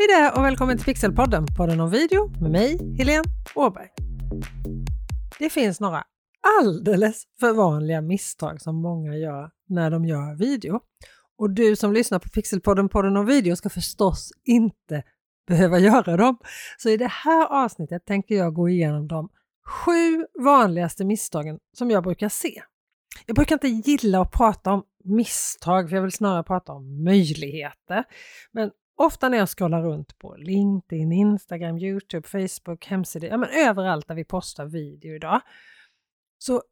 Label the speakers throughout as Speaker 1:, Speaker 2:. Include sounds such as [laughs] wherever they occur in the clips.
Speaker 1: Hej där och välkommen till Pixelpodden, podden om video med mig, Helene Åberg. Det finns några alldeles för vanliga misstag som många gör när de gör video. Och du som lyssnar på Pixelpodden, podden om video, ska förstås inte behöva göra dem. Så i det här avsnittet tänker jag gå igenom de sju vanligaste misstagen som jag brukar se. Jag brukar inte gilla att prata om misstag, för jag vill snarare prata om möjligheter. Men ofta när jag scrollar runt på LinkedIn, Instagram, Youtube, Facebook, hemsidor, ja men överallt där vi postar video idag, så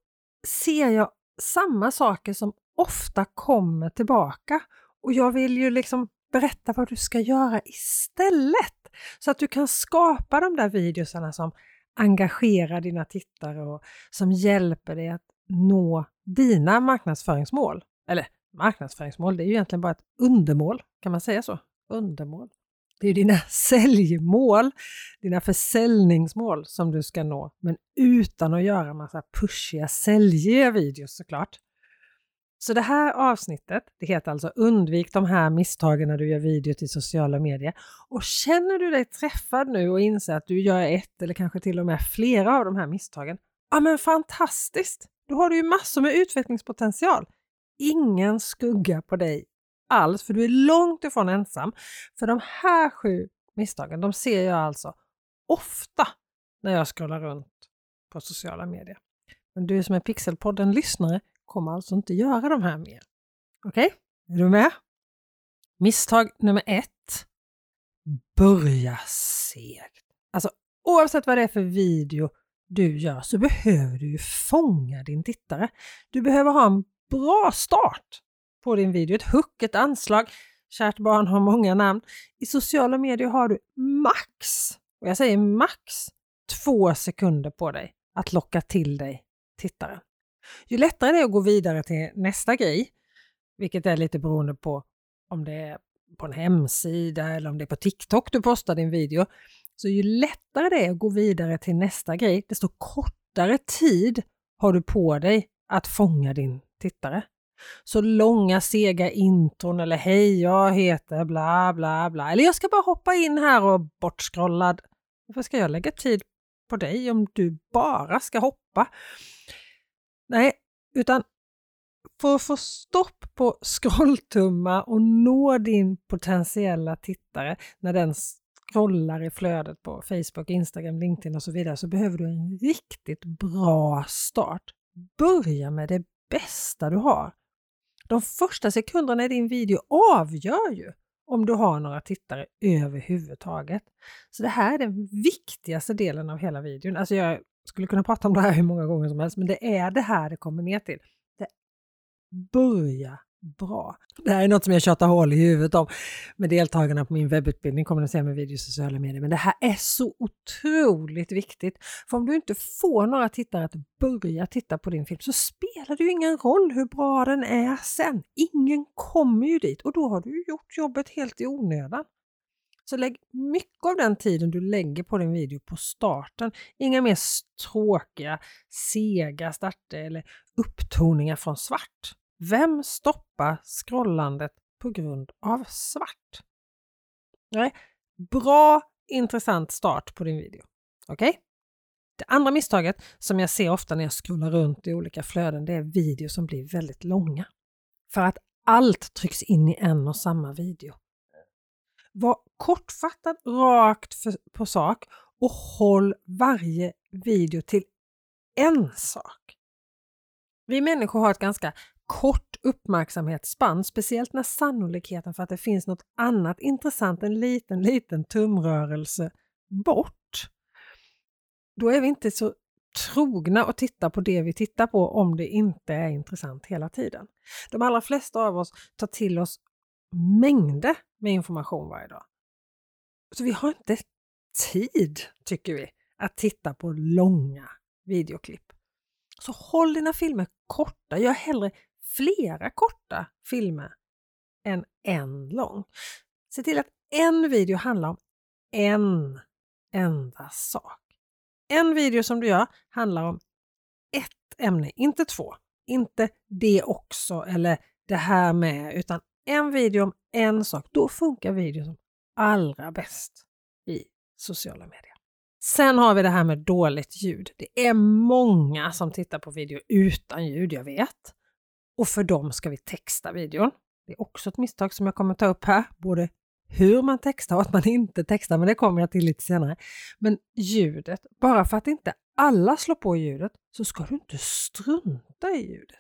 Speaker 1: ser jag samma saker som ofta kommer tillbaka. Och jag vill ju liksom berätta vad du ska göra istället. Så att du kan skapa de där videosarna som engagerar dina tittare och som hjälper dig att nå dina marknadsföringsmål. Eller marknadsföringsmål, det är ju egentligen bara ett undermål, kan man säga så? Undermål. Det är dina [laughs] säljmål, dina försäljningsmål som du ska nå, men utan att göra massa pushiga säljiga videos såklart. Så det här avsnittet, det heter alltså Undvik de här misstagen när du gör video till sociala medier. Och känner du dig träffad nu och inser att du gör ett eller kanske till och med flera av de här misstagen, ja men fantastiskt! Då har du ju massor med utvecklingspotential. Ingen skugga på dig alls, för du är långt ifrån ensam. För de här sju misstagen, de ser jag alltså ofta när jag scrollar runt på sociala medier. Men du som är Pixelpodden-lyssnare kommer alltså inte göra de här mer. Okej, okay? är du med? Misstag nummer ett. Börja segt. Alltså oavsett vad det är för video du gör så behöver du fånga din tittare. Du behöver ha en bra start på din video, ett hook, ett anslag. Kärt barn har många namn. I sociala medier har du max, och jag säger max, två sekunder på dig att locka till dig tittaren. Ju lättare det är att gå vidare till nästa grej, vilket är lite beroende på om det är på en hemsida eller om det är på TikTok du postar din video. Så ju lättare det är att gå vidare till nästa grej, desto kortare tid har du på dig att fånga din tittare. Så långa sega intron eller hej jag heter bla bla bla eller jag ska bara hoppa in här och bortskrollad. Varför ska jag lägga tid på dig om du bara ska hoppa? Nej, utan för att få stopp på scrolltummar och nå din potentiella tittare när den scrollar i flödet på Facebook, Instagram, LinkedIn och så vidare så behöver du en riktigt bra start. Börja med det bästa du har. De första sekunderna i din video avgör ju om du har några tittare överhuvudtaget. Så det här är den viktigaste delen av hela videon. Alltså jag skulle kunna prata om det här hur många gånger som helst, men det är det här det kommer ner till. Det börja bra. Det här är något som jag tjatar hål i huvudet om med deltagarna på min webbutbildning kommunicera med video och sociala medier. Men det här är så otroligt viktigt. För om du inte får några tittare att börja titta på din film så spelar det ju ingen roll hur bra den är sen. Ingen kommer ju dit och då har du gjort jobbet helt i onödan. Så lägg mycket av den tiden du lägger på din video på starten. Inga mer tråkiga, sega starter eller upptoningar från svart. Vem stoppar scrollandet på grund av svart? Nej, bra intressant start på din video. Okej? Okay? Det andra misstaget som jag ser ofta när jag scrollar runt i olika flöden, det är videor som blir väldigt långa. För att allt trycks in i en och samma video. Var kortfattad, rakt på sak och håll varje video till en sak. Vi människor har ett ganska kort uppmärksamhetsspann, speciellt när sannolikheten för att det finns något annat intressant, en liten, liten tumrörelse bort. Då är vi inte så trogna att titta på det vi tittar på om det inte är intressant hela tiden. De allra flesta av oss tar till oss mängder med information varje dag. Så vi har inte tid, tycker vi, att titta på långa videoklipp. Så håll dina filmer korta. Gör hellre flera korta filmer än en lång. Se till att en video handlar om en enda sak. En video som du gör handlar om ett ämne, inte två. Inte det också eller det här med, utan en video om en sak. Då funkar video som allra bäst i sociala medier. Sen har vi det här med dåligt ljud. Det är många som tittar på video utan ljud, jag vet. Och för dem ska vi texta videon. Det är också ett misstag som jag kommer ta upp här, både hur man textar och att man inte textar, men det kommer jag till lite senare. Men ljudet, bara för att inte alla slår på ljudet så ska du inte strunta i ljudet.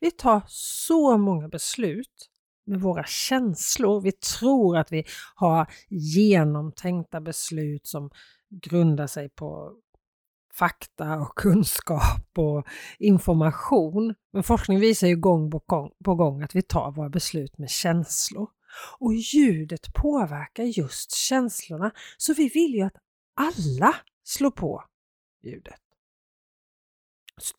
Speaker 1: Vi tar så många beslut med våra känslor. Vi tror att vi har genomtänkta beslut som grundar sig på fakta och kunskap och information. Men forskning visar ju gång på gång, på gång att vi tar våra beslut med känslor. Och ljudet påverkar just känslorna, så vi vill ju att alla slår på ljudet.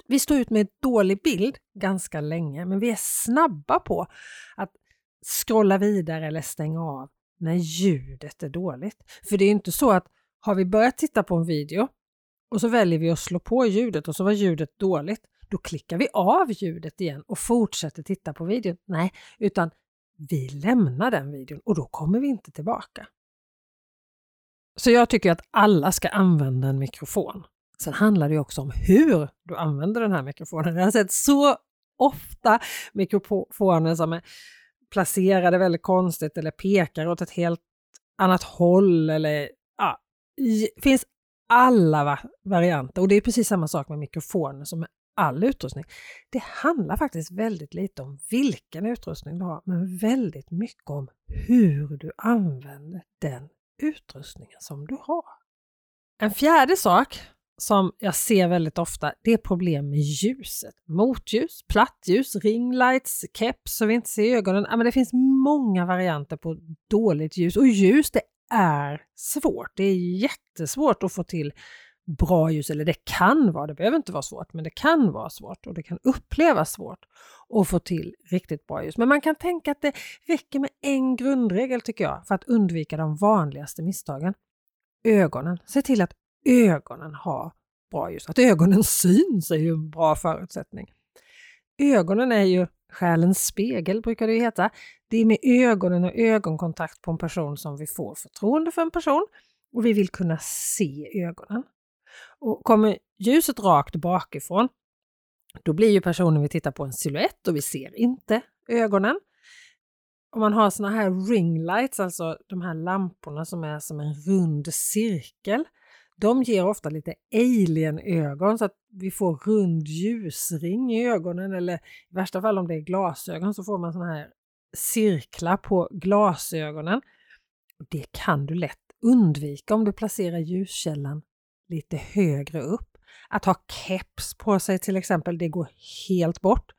Speaker 1: Vi står ut med en dålig bild ganska länge, men vi är snabba på att scrolla vidare eller stänga av när ljudet är dåligt. För det är inte så att har vi börjat titta på en video och så väljer vi att slå på ljudet och så var ljudet dåligt, då klickar vi av ljudet igen och fortsätter titta på videon. Nej, utan vi lämnar den videon och då kommer vi inte tillbaka. Så jag tycker att alla ska använda en mikrofon. Sen handlar det också om hur du använder den här mikrofonen. Jag har sett så ofta mikrofoner som är placerade väldigt konstigt eller pekar åt ett helt annat håll eller ja, det finns alla varianter och det är precis samma sak med mikrofoner som med all utrustning. Det handlar faktiskt väldigt lite om vilken utrustning du har, men väldigt mycket om hur du använder den utrustningen som du har. En fjärde sak som jag ser väldigt ofta, det är problem med ljuset. Motljus, plattljus, ringlights, keps så vi inte ser ögonen. Ja, men det finns många varianter på dåligt ljus och ljus det är svårt. Det är jättesvårt att få till bra ljus, eller det kan vara, det behöver inte vara svårt, men det kan vara svårt och det kan upplevas svårt att få till riktigt bra ljus. Men man kan tänka att det räcker med en grundregel tycker jag för att undvika de vanligaste misstagen. Ögonen. Se till att ögonen har bra ljus. Att ögonen [laughs] syns är ju en bra förutsättning. Ögonen är ju själens spegel brukar det heta. Det är med ögonen och ögonkontakt på en person som vi får förtroende för en person och vi vill kunna se ögonen. Och kommer ljuset rakt bakifrån, då blir ju personen vi tittar på en siluett och vi ser inte ögonen. Om man har såna här ringlights, alltså de här lamporna som är som en rund cirkel, de ger ofta lite alien-ögon så att vi får rund ljusring i ögonen eller i värsta fall om det är glasögon så får man såna här cirklar på glasögonen. Det kan du lätt undvika om du placerar ljuskällan lite högre upp. Att ha keps på sig till exempel, det går helt bort.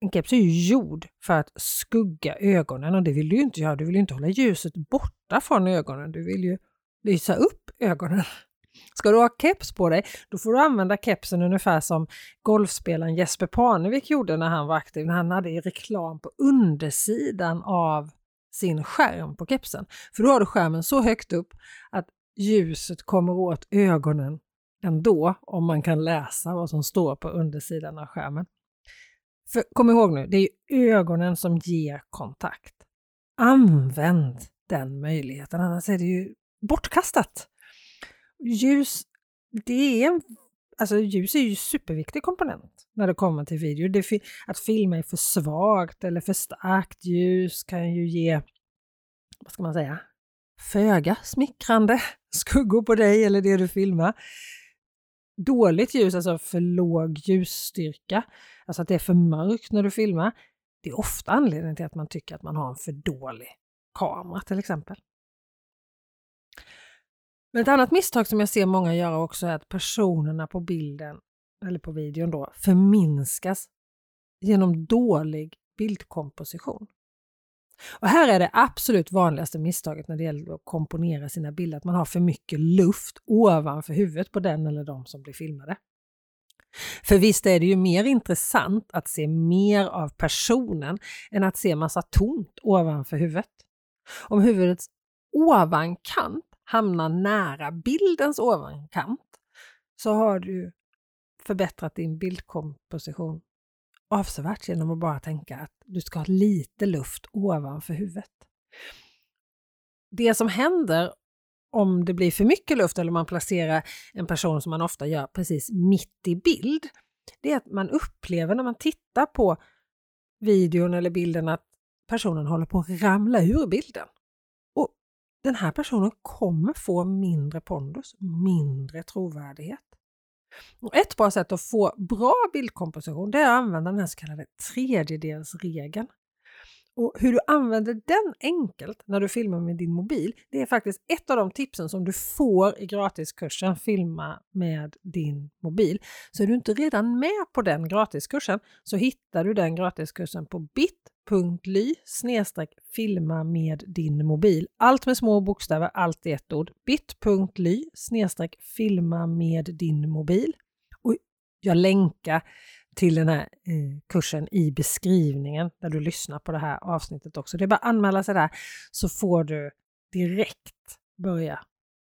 Speaker 1: En keps är ju gjord för att skugga ögonen och det vill du inte göra. Du vill inte hålla ljuset borta från ögonen. Du vill ju lysa upp ögonen. Ska du ha keps på dig, då får du använda kepsen ungefär som golfspelaren Jesper Parnevik gjorde när han var aktiv, när han hade reklam på undersidan av sin skärm på kepsen. För då har du skärmen så högt upp att ljuset kommer åt ögonen ändå om man kan läsa vad som står på undersidan av skärmen. För kom ihåg nu, det är ögonen som ger kontakt. Använd den möjligheten, annars är det ju bortkastat. Ljus, det är en, alltså ljus är ju superviktig komponent när det kommer till video. Det, att filma är för svagt eller för starkt ljus kan ju ge, vad ska man säga, föga smickrande [laughs] skuggor på dig eller det du filmar. Dåligt ljus, alltså för låg ljusstyrka, alltså att det är för mörkt när du filmar, det är ofta anledningen till att man tycker att man har en för dålig kamera till exempel. Men ett annat misstag som jag ser många göra också är att personerna på bilden, eller på videon då, förminskas genom dålig bildkomposition. Och här är det absolut vanligaste misstaget när det gäller att komponera sina bilder, att man har för mycket luft ovanför huvudet på den eller de som blir filmade. För visst är det ju mer intressant att se mer av personen än att se massa tomt ovanför huvudet. Om huvudets ovankant hamnar nära bildens ovankant så har du förbättrat din bildkomposition avsevärt genom att bara tänka att du ska ha lite luft ovanför huvudet. det som händer om det blir för mycket luft eller man placerar en person som man ofta gör precis mitt i bild, det är att man upplever när man tittar på videon eller bilden att personen håller på att ramla ur bilden. Den här personen kommer få mindre pondus, mindre trovärdighet. Och ett bra sätt att få bra bildkomposition det är att använda den här så kallade tredjedelsregeln. Och hur du använder den enkelt när du filmar med din mobil, det är faktiskt ett av de tipsen som du får i gratiskursen Filma med din mobil. Så är du inte redan med på den gratiskursen så hittar du den gratiskursen på BIT bit.ly filma med din mobil. Allt med små bokstäver, allt i ett ord. bit.ly filma med din mobil. Och jag länkar till den här eh, kursen i beskrivningen där du lyssnar på det här avsnittet också. Det är bara att anmäla sig där så får du direkt börja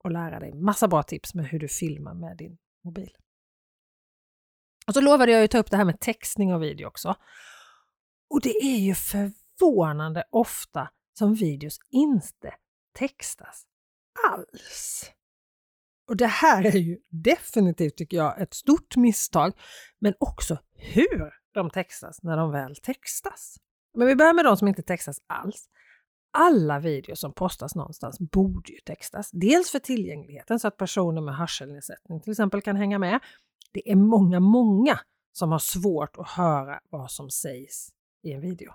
Speaker 1: och lära dig massa bra tips med hur du filmar med din mobil. Och så lovade jag ju ta upp det här med textning och video också. Och det är ju förvånande ofta som videos inte textas alls. Och det här är ju definitivt, tycker jag, ett stort misstag, men också hur de textas när de väl textas. Men vi börjar med de som inte textas alls. Alla videos som postas någonstans borde ju textas. Dels för tillgängligheten så att personer med hörselnedsättning till exempel kan hänga med. Det är många, många som har svårt att höra vad som sägs i en video.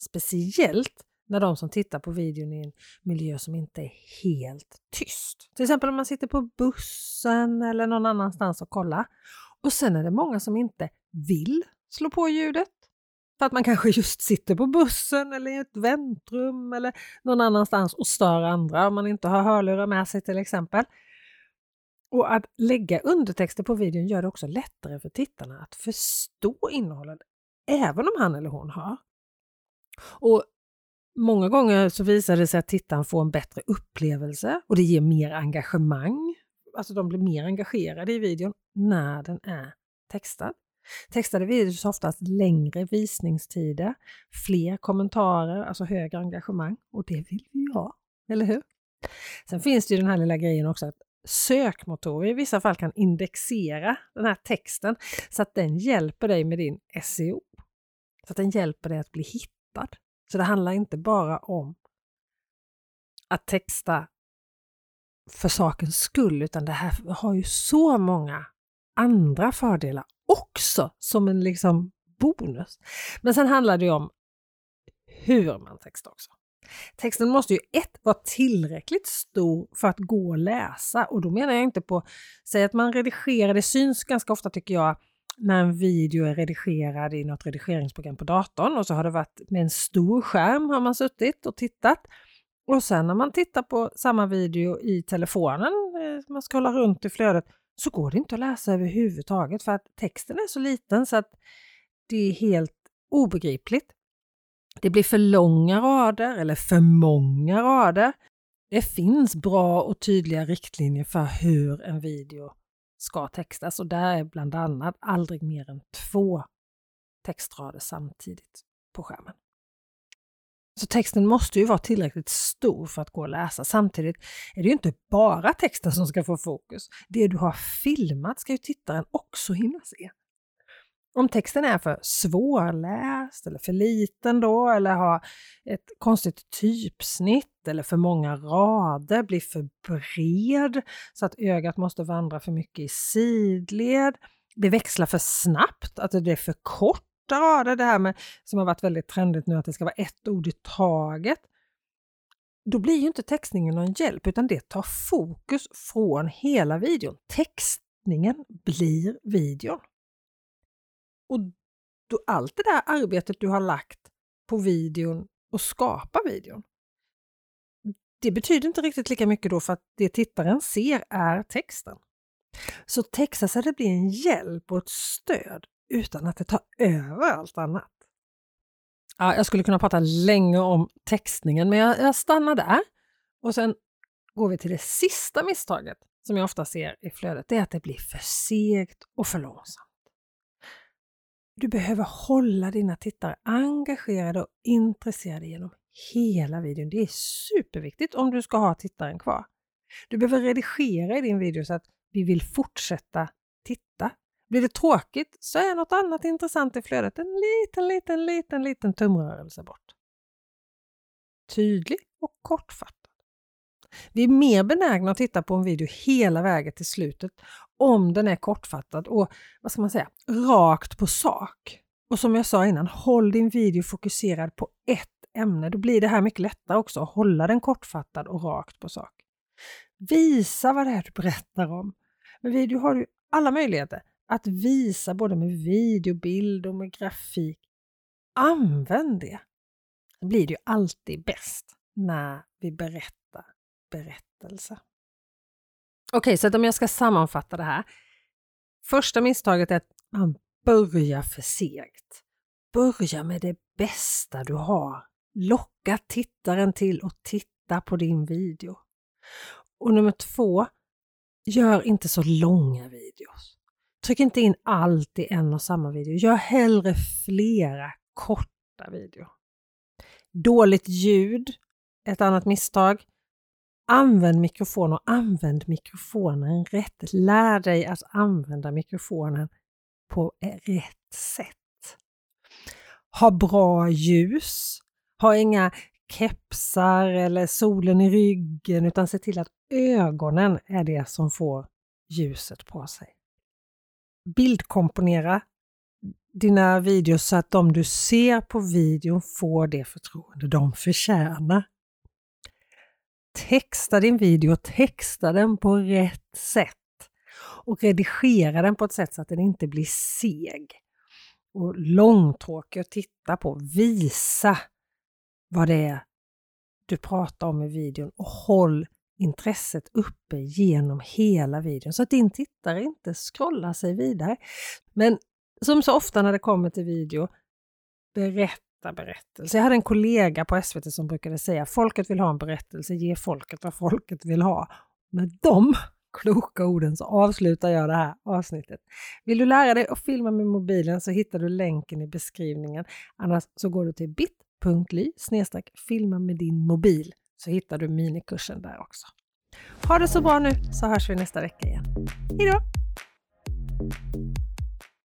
Speaker 1: Speciellt när de som tittar på videon i en miljö som inte är helt tyst. Till exempel om man sitter på bussen eller någon annanstans och kollar. Och sen är det många som inte vill slå på ljudet. För att man kanske just sitter på bussen eller i ett väntrum eller någon annanstans och stör andra om man inte har hörlurar med sig till exempel. Och att lägga undertexter på videon gör det också lättare för tittarna att förstå innehållet, även om han eller hon hör. Och Många gånger så visar det sig att tittaren får en bättre upplevelse och det ger mer engagemang. Alltså de blir mer engagerade i videon när den är textad. Textade videos har oftast längre visningstider, fler kommentarer, alltså högre engagemang och det vill vi ju ha, eller hur? Sen finns det ju den här lilla grejen också att sökmotorer i vissa fall kan indexera den här texten så att den hjälper dig med din SEO. Så att den hjälper dig att bli hittad. Så det handlar inte bara om att texta för sakens skull, utan det här har ju så många andra fördelar också som en liksom bonus. Men sen handlar det ju om hur man textar också. Texten måste ju ett vara tillräckligt stor för att gå att läsa och då menar jag inte på, säg att man redigerar, det syns ganska ofta tycker jag, när en video är redigerad i något redigeringsprogram på datorn och så har det varit med en stor skärm har man suttit och tittat. Och sen när man tittar på samma video i telefonen, eh, man scrollar runt i flödet, så går det inte att läsa överhuvudtaget för att texten är så liten så att det är helt obegripligt. Det blir för långa rader eller för många rader. Det finns bra och tydliga riktlinjer för hur en video ska textas och där är bland annat aldrig mer än två textrader samtidigt på skärmen. Så texten måste ju vara tillräckligt stor för att gå att läsa. Samtidigt är det ju inte bara texten som ska få fokus. Det du har filmat ska ju tittaren också hinna se. Om texten är för svårläst eller för liten då eller har ett konstigt typsnitt eller för många rader, blir för bred så att ögat måste vandra för mycket i sidled, det växlar för snabbt, att det är för korta rader, det här med som har varit väldigt trendigt nu att det ska vara ett ord i taget. Då blir ju inte textningen någon hjälp utan det tar fokus från hela videon. Textningen blir videon. Och då, allt det där arbetet du har lagt på videon och skapa videon, det betyder inte riktigt lika mycket då för att det tittaren ser är texten. Så texta så det blir en hjälp och ett stöd utan att det tar över allt annat. Ja, jag skulle kunna prata länge om textningen men jag, jag stannar där. Och sen går vi till det sista misstaget som jag ofta ser i flödet. Det är att det blir för segt och för långsamt. Du behöver hålla dina tittare engagerade och intresserade genom hela videon. Det är superviktigt om du ska ha tittaren kvar. Du behöver redigera i din video så att vi vill fortsätta titta. Blir det tråkigt så är något annat intressant i flödet en liten, liten, liten, liten tumrörelse bort. Tydlig och kortfattad. Vi är mer benägna att titta på en video hela vägen till slutet om den är kortfattad och vad ska man säga, rakt på sak. Och som jag sa innan, håll din video fokuserad på ett ämne. Då blir det här mycket lättare också att hålla den kortfattad och rakt på sak. Visa vad det är du berättar om. Med video har du alla möjligheter att visa både med video, bild och med grafik. Använd det! Då blir det ju alltid bäst när vi berättar berättelse. Okej, okay, så att om jag ska sammanfatta det här. Första misstaget är att man börjar för segt. Börja med det bästa du har. Locka tittaren till att titta på din video. Och nummer två, gör inte så långa videos. Tryck inte in allt i en och samma video. Gör hellre flera korta videor. Dåligt ljud, ett annat misstag. Använd mikrofon och använd mikrofonen rätt. Lär dig att använda mikrofonen på eh, rätt sätt. Ha bra ljus. Ha inga kepsar eller solen i ryggen utan se till att ögonen är det som får ljuset på sig. Bildkomponera dina videos så att de du ser på videon får det förtroende de förtjänar. Texta din video, texta den på rätt sätt och redigera den på ett sätt så att den inte blir seg och långtråkig att titta på. Visa vad det är du pratar om i videon och håll intresset uppe genom hela videon så att din tittare inte scrollar sig vidare. Men som så ofta när det kommer till video, berätta berättelse. Jag hade en kollega på SVT som brukade säga folket vill ha en berättelse, ge folket vad folket vill ha. Med de [laughs] kloka orden så avslutar jag det här avsnittet. Vill du lära dig att filma med mobilen så hittar du länken i beskrivningen. Annars så går du till bit.ly filma med din mobil så hittar du minikursen där också. Ha det så bra nu så hörs vi nästa vecka igen. Hejdå!